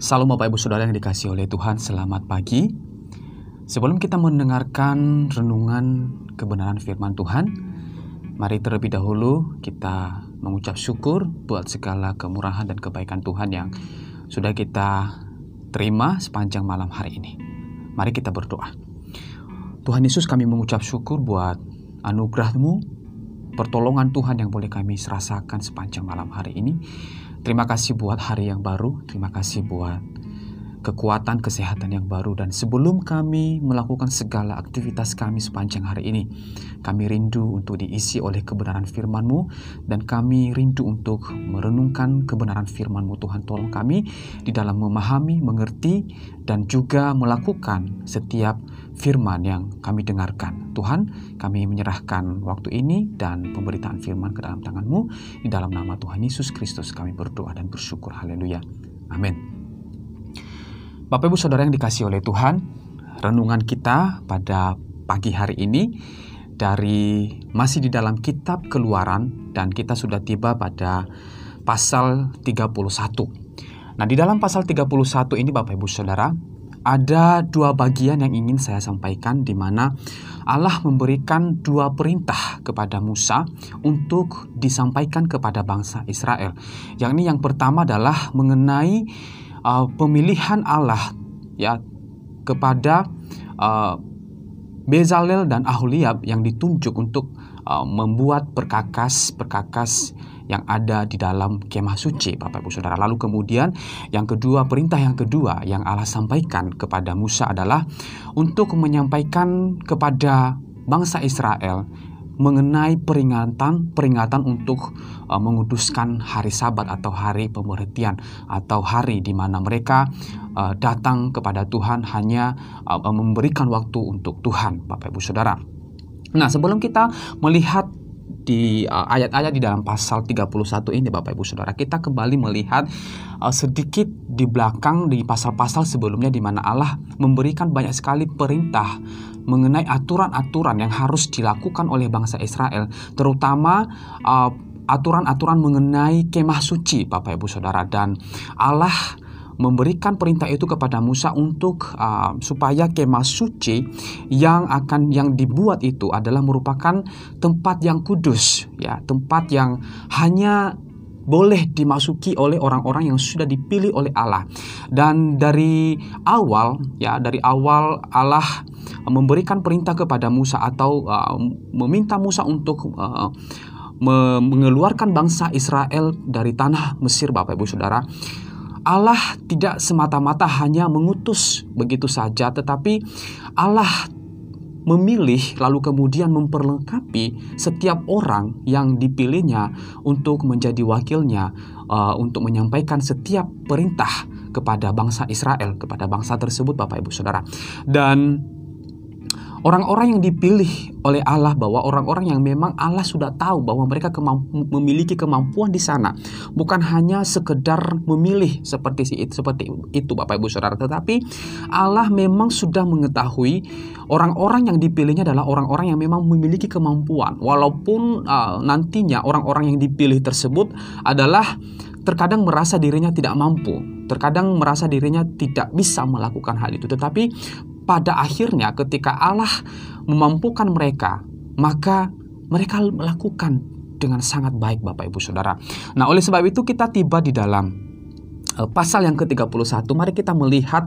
Salam Bapak Ibu Saudara yang dikasih oleh Tuhan, selamat pagi. Sebelum kita mendengarkan renungan kebenaran firman Tuhan, mari terlebih dahulu kita mengucap syukur buat segala kemurahan dan kebaikan Tuhan yang sudah kita terima sepanjang malam hari ini. Mari kita berdoa. Tuhan Yesus kami mengucap syukur buat anugerah-Mu, pertolongan Tuhan yang boleh kami rasakan sepanjang malam hari ini. Terima kasih buat hari yang baru, terima kasih buat kekuatan kesehatan yang baru. Dan sebelum kami melakukan segala aktivitas kami sepanjang hari ini kami rindu untuk diisi oleh kebenaran firman-Mu. Dan kami rindu untuk merenungkan kebenaran firman-Mu. Tuhan tolong kami di dalam memahami, mengerti dan juga melakukan setiap firman yang kami dengarkan. Tuhan kami menyerahkan waktu ini dan pemberitaan firman ke dalam tangan-Mu. Di dalam nama Tuhan Yesus Kristus kami berdoa dan bersyukur. Haleluya. Amin. Bapak Ibu Saudara yang dikasih oleh Tuhan, renungan kita pada pagi hari ini dari masih di dalam kitab Keluaran dan kita sudah tiba pada pasal 31. Nah, di dalam pasal 31 ini Bapak Ibu Saudara, ada dua bagian yang ingin saya sampaikan di mana Allah memberikan dua perintah kepada Musa untuk disampaikan kepada bangsa Israel. Yang ini yang pertama adalah mengenai uh, pemilihan Allah ya kepada uh, Bezalel dan Aholiab yang ditunjuk untuk uh, membuat perkakas-perkakas yang ada di dalam kemah suci Bapak Ibu Saudara. Lalu kemudian yang kedua, perintah yang kedua yang Allah sampaikan kepada Musa adalah untuk menyampaikan kepada bangsa Israel mengenai peringatan peringatan untuk uh, menguduskan hari Sabat atau hari pemberhentian atau hari di mana mereka uh, datang kepada Tuhan hanya uh, memberikan waktu untuk Tuhan Bapak Ibu Saudara. Nah, sebelum kita melihat di uh, ayat-ayat di dalam pasal 31 ini Bapak Ibu Saudara. Kita kembali melihat uh, sedikit di belakang di pasal-pasal sebelumnya di mana Allah memberikan banyak sekali perintah mengenai aturan-aturan yang harus dilakukan oleh bangsa Israel, terutama uh, aturan-aturan mengenai kemah suci, Bapak Ibu Saudara, dan Allah memberikan perintah itu kepada Musa untuk uh, supaya kemah suci yang akan yang dibuat itu adalah merupakan tempat yang kudus ya tempat yang hanya boleh dimasuki oleh orang-orang yang sudah dipilih oleh Allah. Dan dari awal ya, dari awal Allah memberikan perintah kepada Musa atau uh, meminta Musa untuk uh, mengeluarkan bangsa Israel dari tanah Mesir Bapak Ibu Saudara. Allah tidak semata-mata hanya mengutus begitu saja tetapi Allah memilih lalu kemudian memperlengkapi setiap orang yang dipilihnya untuk menjadi wakilnya uh, untuk menyampaikan setiap perintah kepada bangsa Israel kepada bangsa tersebut Bapak Ibu Saudara. Dan Orang-orang yang dipilih oleh Allah bahwa orang-orang yang memang Allah sudah tahu bahwa mereka memiliki kemampuan di sana bukan hanya sekedar memilih seperti itu seperti itu Bapak Ibu Saudara tetapi Allah memang sudah mengetahui orang-orang yang dipilihnya adalah orang-orang yang memang memiliki kemampuan walaupun uh, nantinya orang-orang yang dipilih tersebut adalah terkadang merasa dirinya tidak mampu, terkadang merasa dirinya tidak bisa melakukan hal itu. Tetapi pada akhirnya ketika Allah memampukan mereka, maka mereka melakukan dengan sangat baik Bapak Ibu Saudara. Nah, oleh sebab itu kita tiba di dalam uh, pasal yang ke-31. Mari kita melihat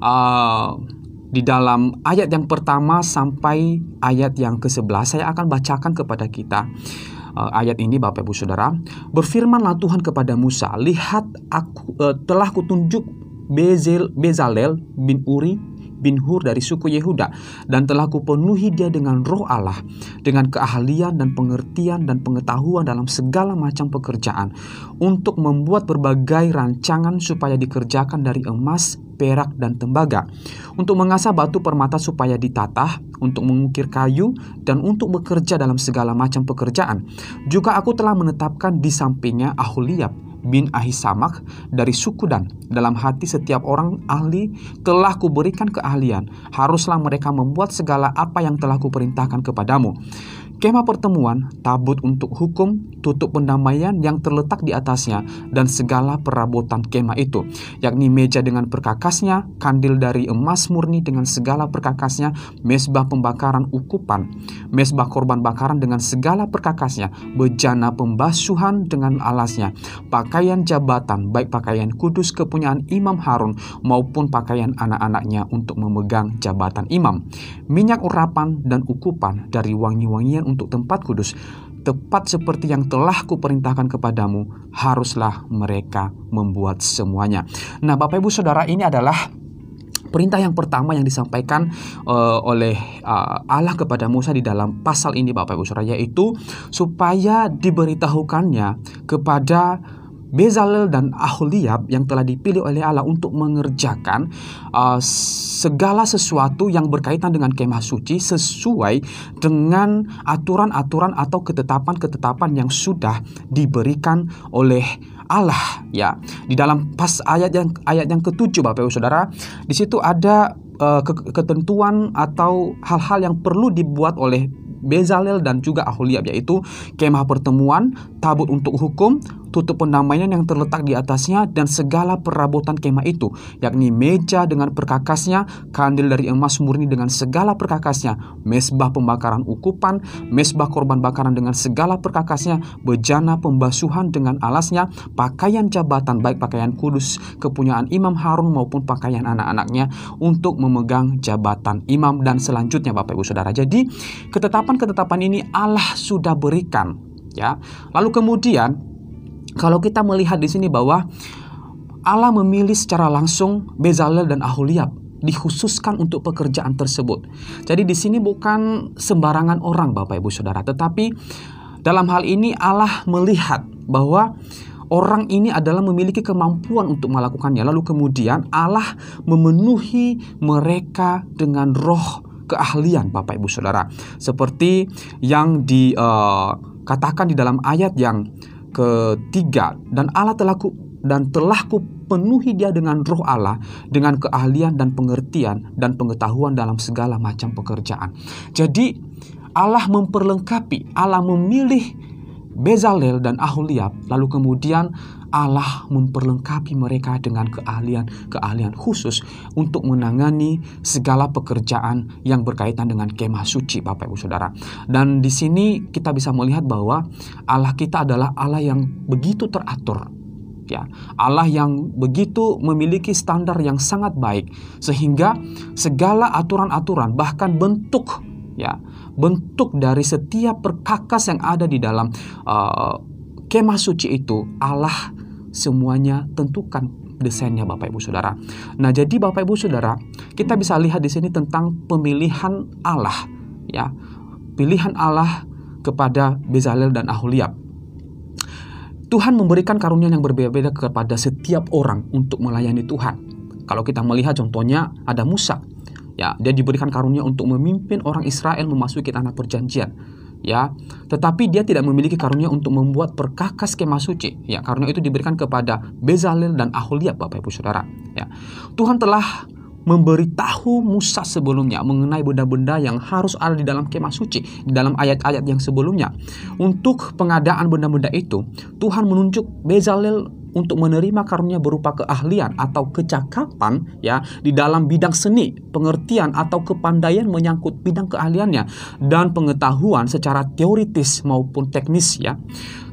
uh, di dalam ayat yang pertama sampai ayat yang ke-11 saya akan bacakan kepada kita uh, ayat ini Bapak Ibu Saudara. Berfirmanlah Tuhan kepada Musa, "Lihat aku uh, telah kutunjuk Bezal, Bezalel bin Uri bin Hur dari suku Yehuda dan telah kupenuhi dia dengan roh Allah dengan keahlian dan pengertian dan pengetahuan dalam segala macam pekerjaan untuk membuat berbagai rancangan supaya dikerjakan dari emas perak dan tembaga untuk mengasah batu permata supaya ditatah untuk mengukir kayu dan untuk bekerja dalam segala macam pekerjaan. Juga aku telah menetapkan di sampingnya Aholiab bin Ahisamak dari suku Dan. Dalam hati setiap orang ahli telah kuberikan keahlian. Haruslah mereka membuat segala apa yang telah kuperintahkan kepadamu. Kemah pertemuan, tabut untuk hukum, tutup pendamaian yang terletak di atasnya, dan segala perabotan kemah itu, yakni meja dengan perkakasnya, kandil dari emas murni dengan segala perkakasnya, mesbah pembakaran ukupan, mesbah korban bakaran dengan segala perkakasnya, bejana pembasuhan dengan alasnya, pakaian jabatan, baik pakaian kudus kepunyaan Imam Harun maupun pakaian anak-anaknya untuk memegang jabatan imam, minyak urapan dan ukupan dari wangi-wangian untuk tempat kudus, tepat seperti yang telah kuperintahkan kepadamu, haruslah mereka membuat semuanya. Nah, Bapak Ibu Saudara, ini adalah perintah yang pertama yang disampaikan uh, oleh uh, Allah kepada Musa di dalam pasal ini Bapak Ibu Saudara yaitu supaya diberitahukannya kepada Bezalel dan Aholiab yang telah dipilih oleh Allah untuk mengerjakan uh, segala sesuatu yang berkaitan dengan kemah suci sesuai dengan aturan-aturan atau ketetapan-ketetapan yang sudah diberikan oleh Allah ya. Di dalam pas ayat yang ayat yang ketujuh Bapak Ibu Saudara di situ ada uh, ketentuan atau hal-hal yang perlu dibuat oleh Bezalel dan juga Aholiab yaitu kemah pertemuan, tabut untuk hukum, tutup pendamaian yang terletak di atasnya dan segala perabotan kemah itu yakni meja dengan perkakasnya, kandil dari emas murni dengan segala perkakasnya, mesbah pembakaran ukupan, mesbah korban bakaran dengan segala perkakasnya, bejana pembasuhan dengan alasnya, pakaian jabatan baik pakaian kudus kepunyaan Imam Harun maupun pakaian anak-anaknya untuk memegang jabatan imam dan selanjutnya Bapak Ibu Saudara. Jadi ketetapan-ketetapan ini Allah sudah berikan ya. Lalu kemudian kalau kita melihat di sini bahwa Allah memilih secara langsung Bezalel dan Aholiab dikhususkan untuk pekerjaan tersebut. Jadi di sini bukan sembarangan orang Bapak Ibu Saudara, tetapi dalam hal ini Allah melihat bahwa orang ini adalah memiliki kemampuan untuk melakukannya. Lalu kemudian Allah memenuhi mereka dengan roh keahlian Bapak Ibu Saudara. Seperti yang dikatakan uh, di dalam ayat yang ketiga dan Allah telah ku dan telah ku penuhi dia dengan roh Allah dengan keahlian dan pengertian dan pengetahuan dalam segala macam pekerjaan. Jadi Allah memperlengkapi, Allah memilih Bezalel dan Aholiab, lalu kemudian Allah memperlengkapi mereka dengan keahlian-keahlian khusus untuk menangani segala pekerjaan yang berkaitan dengan kemah suci Bapak Ibu Saudara. Dan di sini kita bisa melihat bahwa Allah kita adalah Allah yang begitu teratur ya Allah yang begitu memiliki standar yang sangat baik sehingga segala aturan-aturan bahkan bentuk ya bentuk dari setiap perkakas yang ada di dalam uh, kemah suci itu Allah semuanya tentukan desainnya Bapak Ibu Saudara. Nah, jadi Bapak Ibu Saudara, kita bisa lihat di sini tentang pemilihan Allah ya. Pilihan Allah kepada Bezalel dan Aholiab. Tuhan memberikan karunia yang berbeda-beda kepada setiap orang untuk melayani Tuhan. Kalau kita melihat contohnya ada Musa Ya, dia diberikan karunia untuk memimpin orang Israel memasuki tanah perjanjian. Ya, tetapi dia tidak memiliki karunia untuk membuat perkakas kemah suci. Ya, karunia itu diberikan kepada Bezalel dan Aholiab, Bapak Ibu Saudara. Ya. Tuhan telah memberitahu Musa sebelumnya mengenai benda-benda yang harus ada di dalam kemah suci di dalam ayat-ayat yang sebelumnya. Untuk pengadaan benda-benda itu, Tuhan menunjuk Bezalel untuk menerima karunia berupa keahlian atau kecakapan ya di dalam bidang seni, pengertian atau kepandaian menyangkut bidang keahliannya dan pengetahuan secara teoritis maupun teknis ya.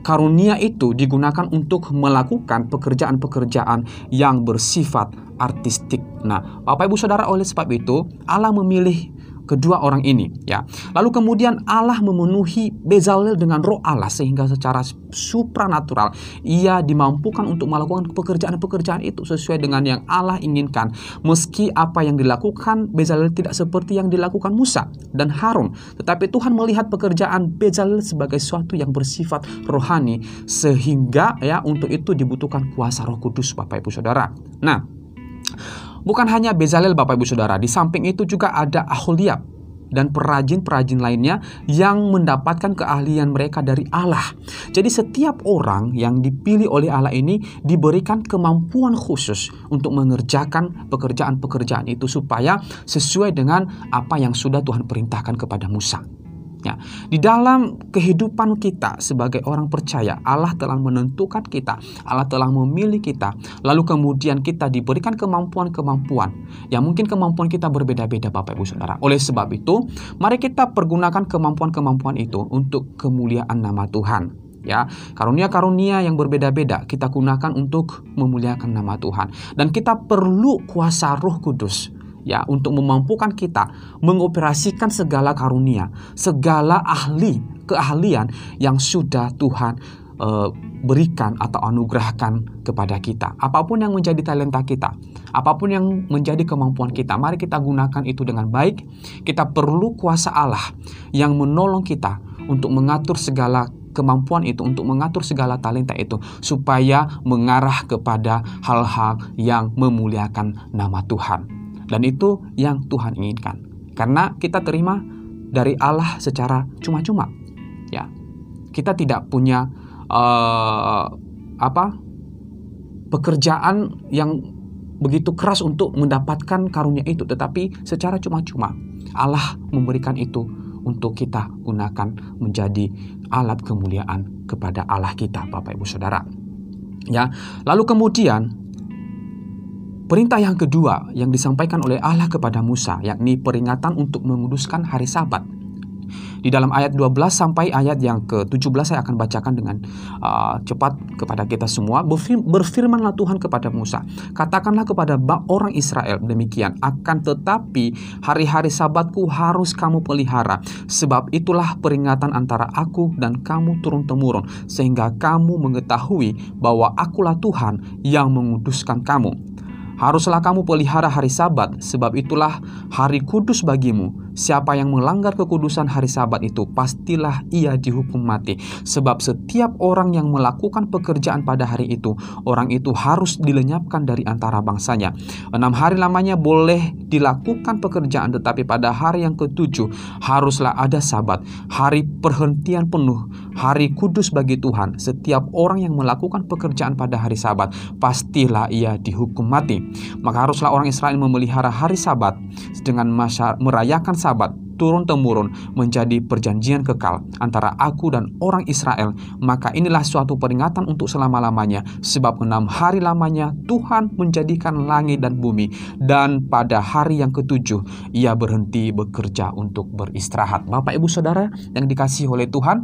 Karunia itu digunakan untuk melakukan pekerjaan-pekerjaan yang bersifat artistik. Nah, Bapak Ibu Saudara oleh sebab itu Allah memilih kedua orang ini ya. Lalu kemudian Allah memenuhi Bezalel dengan roh Allah sehingga secara supranatural ia dimampukan untuk melakukan pekerjaan-pekerjaan itu sesuai dengan yang Allah inginkan. Meski apa yang dilakukan Bezalel tidak seperti yang dilakukan Musa dan Harun, tetapi Tuhan melihat pekerjaan Bezalel sebagai sesuatu yang bersifat rohani sehingga ya untuk itu dibutuhkan kuasa Roh Kudus Bapak Ibu Saudara. Nah, Bukan hanya Bezalel Bapak Ibu Saudara, di samping itu juga ada Aholiab dan perajin-perajin lainnya yang mendapatkan keahlian mereka dari Allah. Jadi setiap orang yang dipilih oleh Allah ini diberikan kemampuan khusus untuk mengerjakan pekerjaan-pekerjaan itu supaya sesuai dengan apa yang sudah Tuhan perintahkan kepada Musa. Selanjutnya. Di dalam kehidupan kita sebagai orang percaya, Allah telah menentukan kita, Allah telah memilih kita, lalu kemudian kita diberikan kemampuan-kemampuan. Yang mungkin kemampuan kita berbeda-beda Bapak Ibu Saudara. Oleh sebab itu, mari kita pergunakan kemampuan-kemampuan itu untuk kemuliaan nama Tuhan. Ya karunia-karunia yang berbeda-beda kita gunakan untuk memuliakan nama Tuhan. Dan kita perlu kuasa Roh Kudus ya untuk memampukan kita mengoperasikan segala karunia segala ahli keahlian yang sudah Tuhan uh, berikan atau anugerahkan kepada kita apa pun yang menjadi talenta kita apa pun yang menjadi kemampuan kita mari kita gunakan itu dengan baik kita perlu kuasa Allah yang menolong kita untuk mengatur segala kemampuan itu untuk mengatur segala talenta itu supaya mengarah kepada hal-hal yang memuliakan nama Tuhan. Dan itu yang Tuhan inginkan. Karena kita terima dari Allah secara cuma-cuma. Ya. Kita tidak punya uh, apa? pekerjaan yang begitu keras untuk mendapatkan karunia itu, tetapi secara cuma-cuma Allah memberikan itu untuk kita gunakan menjadi alat kemuliaan kepada Allah kita, Bapak Ibu Saudara. Ya, lalu kemudian perintah yang kedua yang disampaikan oleh Allah kepada Musa yakni peringatan untuk menguduskan hari Sabat. Di dalam ayat 12 sampai ayat yang ke-17 saya akan bacakan dengan uh, cepat kepada kita semua. Berfirmanlah Tuhan kepada Musa, katakanlah kepada orang Israel demikian, akan tetapi hari-hari sabatku harus kamu pelihara, sebab itulah peringatan antara aku dan kamu turun-temurun, sehingga kamu mengetahui bahwa akulah Tuhan yang menguduskan kamu. Haruslah kamu pelihara hari Sabat, sebab itulah hari kudus bagimu. Siapa yang melanggar kekudusan hari Sabat itu pastilah ia dihukum mati, sebab setiap orang yang melakukan pekerjaan pada hari itu, orang itu harus dilenyapkan dari antara bangsanya. Enam hari lamanya boleh dilakukan pekerjaan, tetapi pada hari yang ketujuh haruslah ada Sabat, hari perhentian penuh, hari kudus bagi Tuhan. Setiap orang yang melakukan pekerjaan pada hari Sabat, pastilah ia dihukum mati. Maka haruslah orang Israel memelihara hari Sabat dengan merayakan sahabat turun-temurun menjadi perjanjian kekal antara aku dan orang Israel, maka inilah suatu peringatan untuk selama-lamanya, sebab enam hari lamanya Tuhan menjadikan langit dan bumi, dan pada hari yang ketujuh ia berhenti bekerja untuk beristirahat. Bapak, ibu, saudara yang dikasih oleh Tuhan,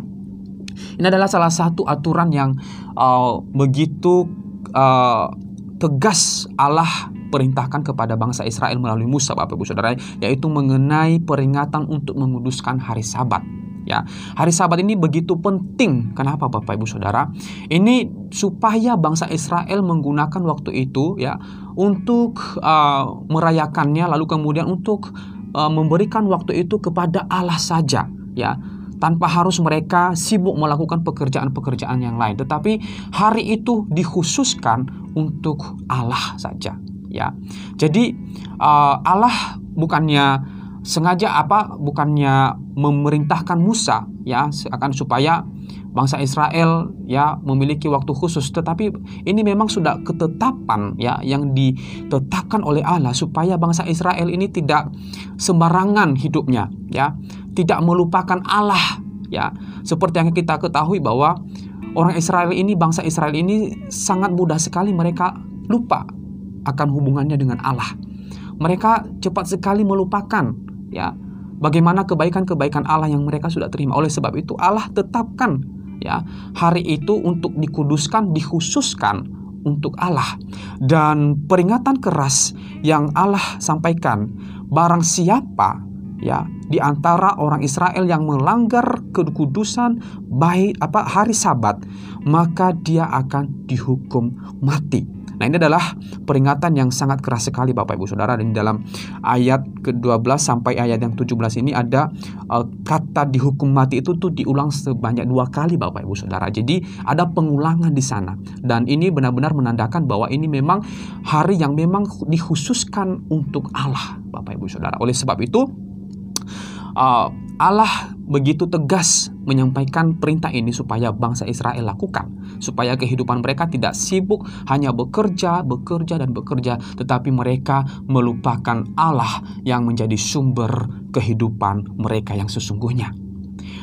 ini adalah salah satu aturan yang uh, begitu uh, tegas Allah diperintahkan kepada bangsa Israel melalui Musa Bapak Ibu Saudara yaitu mengenai peringatan untuk menguduskan hari Sabat ya. Hari Sabat ini begitu penting. Kenapa Bapak Ibu Saudara? Ini supaya bangsa Israel menggunakan waktu itu ya untuk uh, merayakannya lalu kemudian untuk uh, memberikan waktu itu kepada Allah saja ya tanpa harus mereka sibuk melakukan pekerjaan-pekerjaan yang lain tetapi hari itu dikhususkan untuk Allah saja ya. Jadi uh, Allah bukannya sengaja apa bukannya memerintahkan Musa ya akan supaya bangsa Israel ya memiliki waktu khusus. Tetapi ini memang sudah ketetapan ya yang ditetapkan oleh Allah supaya bangsa Israel ini tidak sembarangan hidupnya ya. Tidak melupakan Allah ya. Seperti yang kita ketahui bahwa orang Israel ini bangsa Israel ini sangat mudah sekali mereka lupa akan hubungannya dengan Allah. Mereka cepat sekali melupakan ya bagaimana kebaikan-kebaikan Allah yang mereka sudah terima. Oleh sebab itu Allah tetapkan ya hari itu untuk dikuduskan, dikhususkan untuk Allah. Dan peringatan keras yang Allah sampaikan, barang siapa ya di antara orang Israel yang melanggar kekudusan baik apa hari Sabat, maka dia akan dihukum mati. Nah ini adalah peringatan yang sangat keras sekali Bapak Ibu Saudara dan dalam ayat ke-12 sampai ayat yang 17 ini ada uh, kata dihukum mati itu tuh diulang sebanyak dua kali Bapak Ibu Saudara. Jadi ada pengulangan di sana dan ini benar-benar menandakan bahwa ini memang hari yang memang dikhususkan untuk Allah Bapak Ibu Saudara. Oleh sebab itu uh, Allah begitu tegas menyampaikan perintah ini supaya bangsa Israel lakukan, supaya kehidupan mereka tidak sibuk hanya bekerja, bekerja, dan bekerja, tetapi mereka melupakan Allah yang menjadi sumber kehidupan mereka yang sesungguhnya.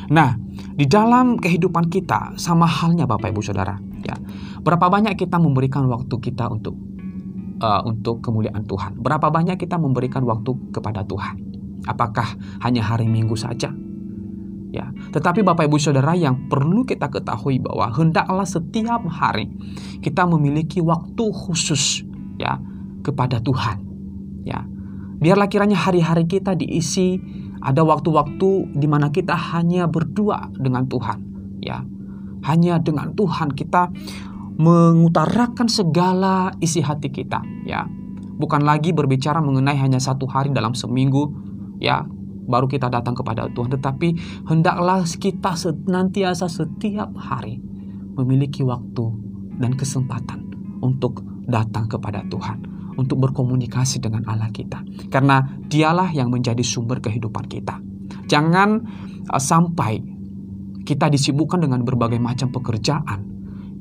Nah, di dalam kehidupan kita sama halnya Bapak Ibu Saudara, ya. Berapa banyak kita memberikan waktu kita untuk uh, untuk kemuliaan Tuhan? Berapa banyak kita memberikan waktu kepada Tuhan? Apakah hanya hari Minggu saja? Ya, tetapi Bapak Ibu Saudara yang perlu kita ketahui bahwa hendaklah setiap hari kita memiliki waktu khusus ya kepada Tuhan. Ya. Biarlah kiranya hari-hari kita diisi ada waktu-waktu di mana kita hanya berdua dengan Tuhan, ya. Hanya dengan Tuhan kita mengutarakan segala isi hati kita, ya. Bukan lagi berbicara mengenai hanya satu hari dalam seminggu, ya, baru kita datang kepada Tuhan, tetapi hendaklah kita senantiasa setiap hari memiliki waktu dan kesempatan untuk datang kepada Tuhan, untuk berkomunikasi dengan Allah kita, karena Dialah yang menjadi sumber kehidupan kita. Jangan uh, sampai kita disibukkan dengan berbagai macam pekerjaan,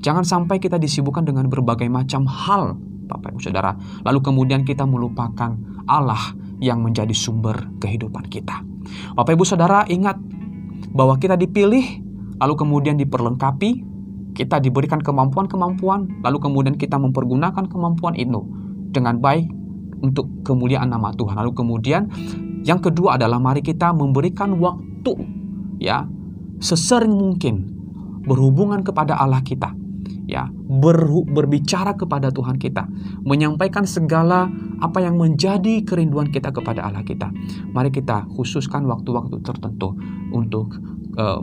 jangan sampai kita disibukkan dengan berbagai macam hal, Bapak Ibu Saudara, lalu kemudian kita melupakan Allah yang menjadi sumber kehidupan kita. Bapak Ibu Saudara ingat bahwa kita dipilih lalu kemudian diperlengkapi, kita diberikan kemampuan-kemampuan, lalu kemudian kita mempergunakan kemampuan itu dengan baik untuk kemuliaan nama Tuhan. Lalu kemudian yang kedua adalah mari kita memberikan waktu ya sesering mungkin berhubungan kepada Allah kita ya ber, berbicara kepada Tuhan kita, menyampaikan segala apa yang menjadi kerinduan kita kepada Allah kita. Mari kita khususkan waktu-waktu tertentu untuk uh,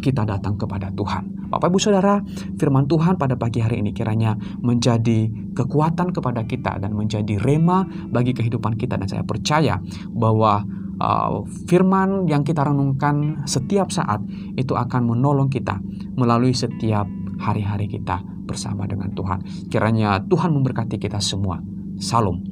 kita datang kepada Tuhan. Bapak Ibu Saudara, firman Tuhan pada pagi hari ini kiranya menjadi kekuatan kepada kita dan menjadi rema bagi kehidupan kita dan saya percaya bahwa uh, firman yang kita renungkan setiap saat itu akan menolong kita melalui setiap hari-hari kita bersama dengan Tuhan. Kiranya Tuhan memberkati kita semua. Salam.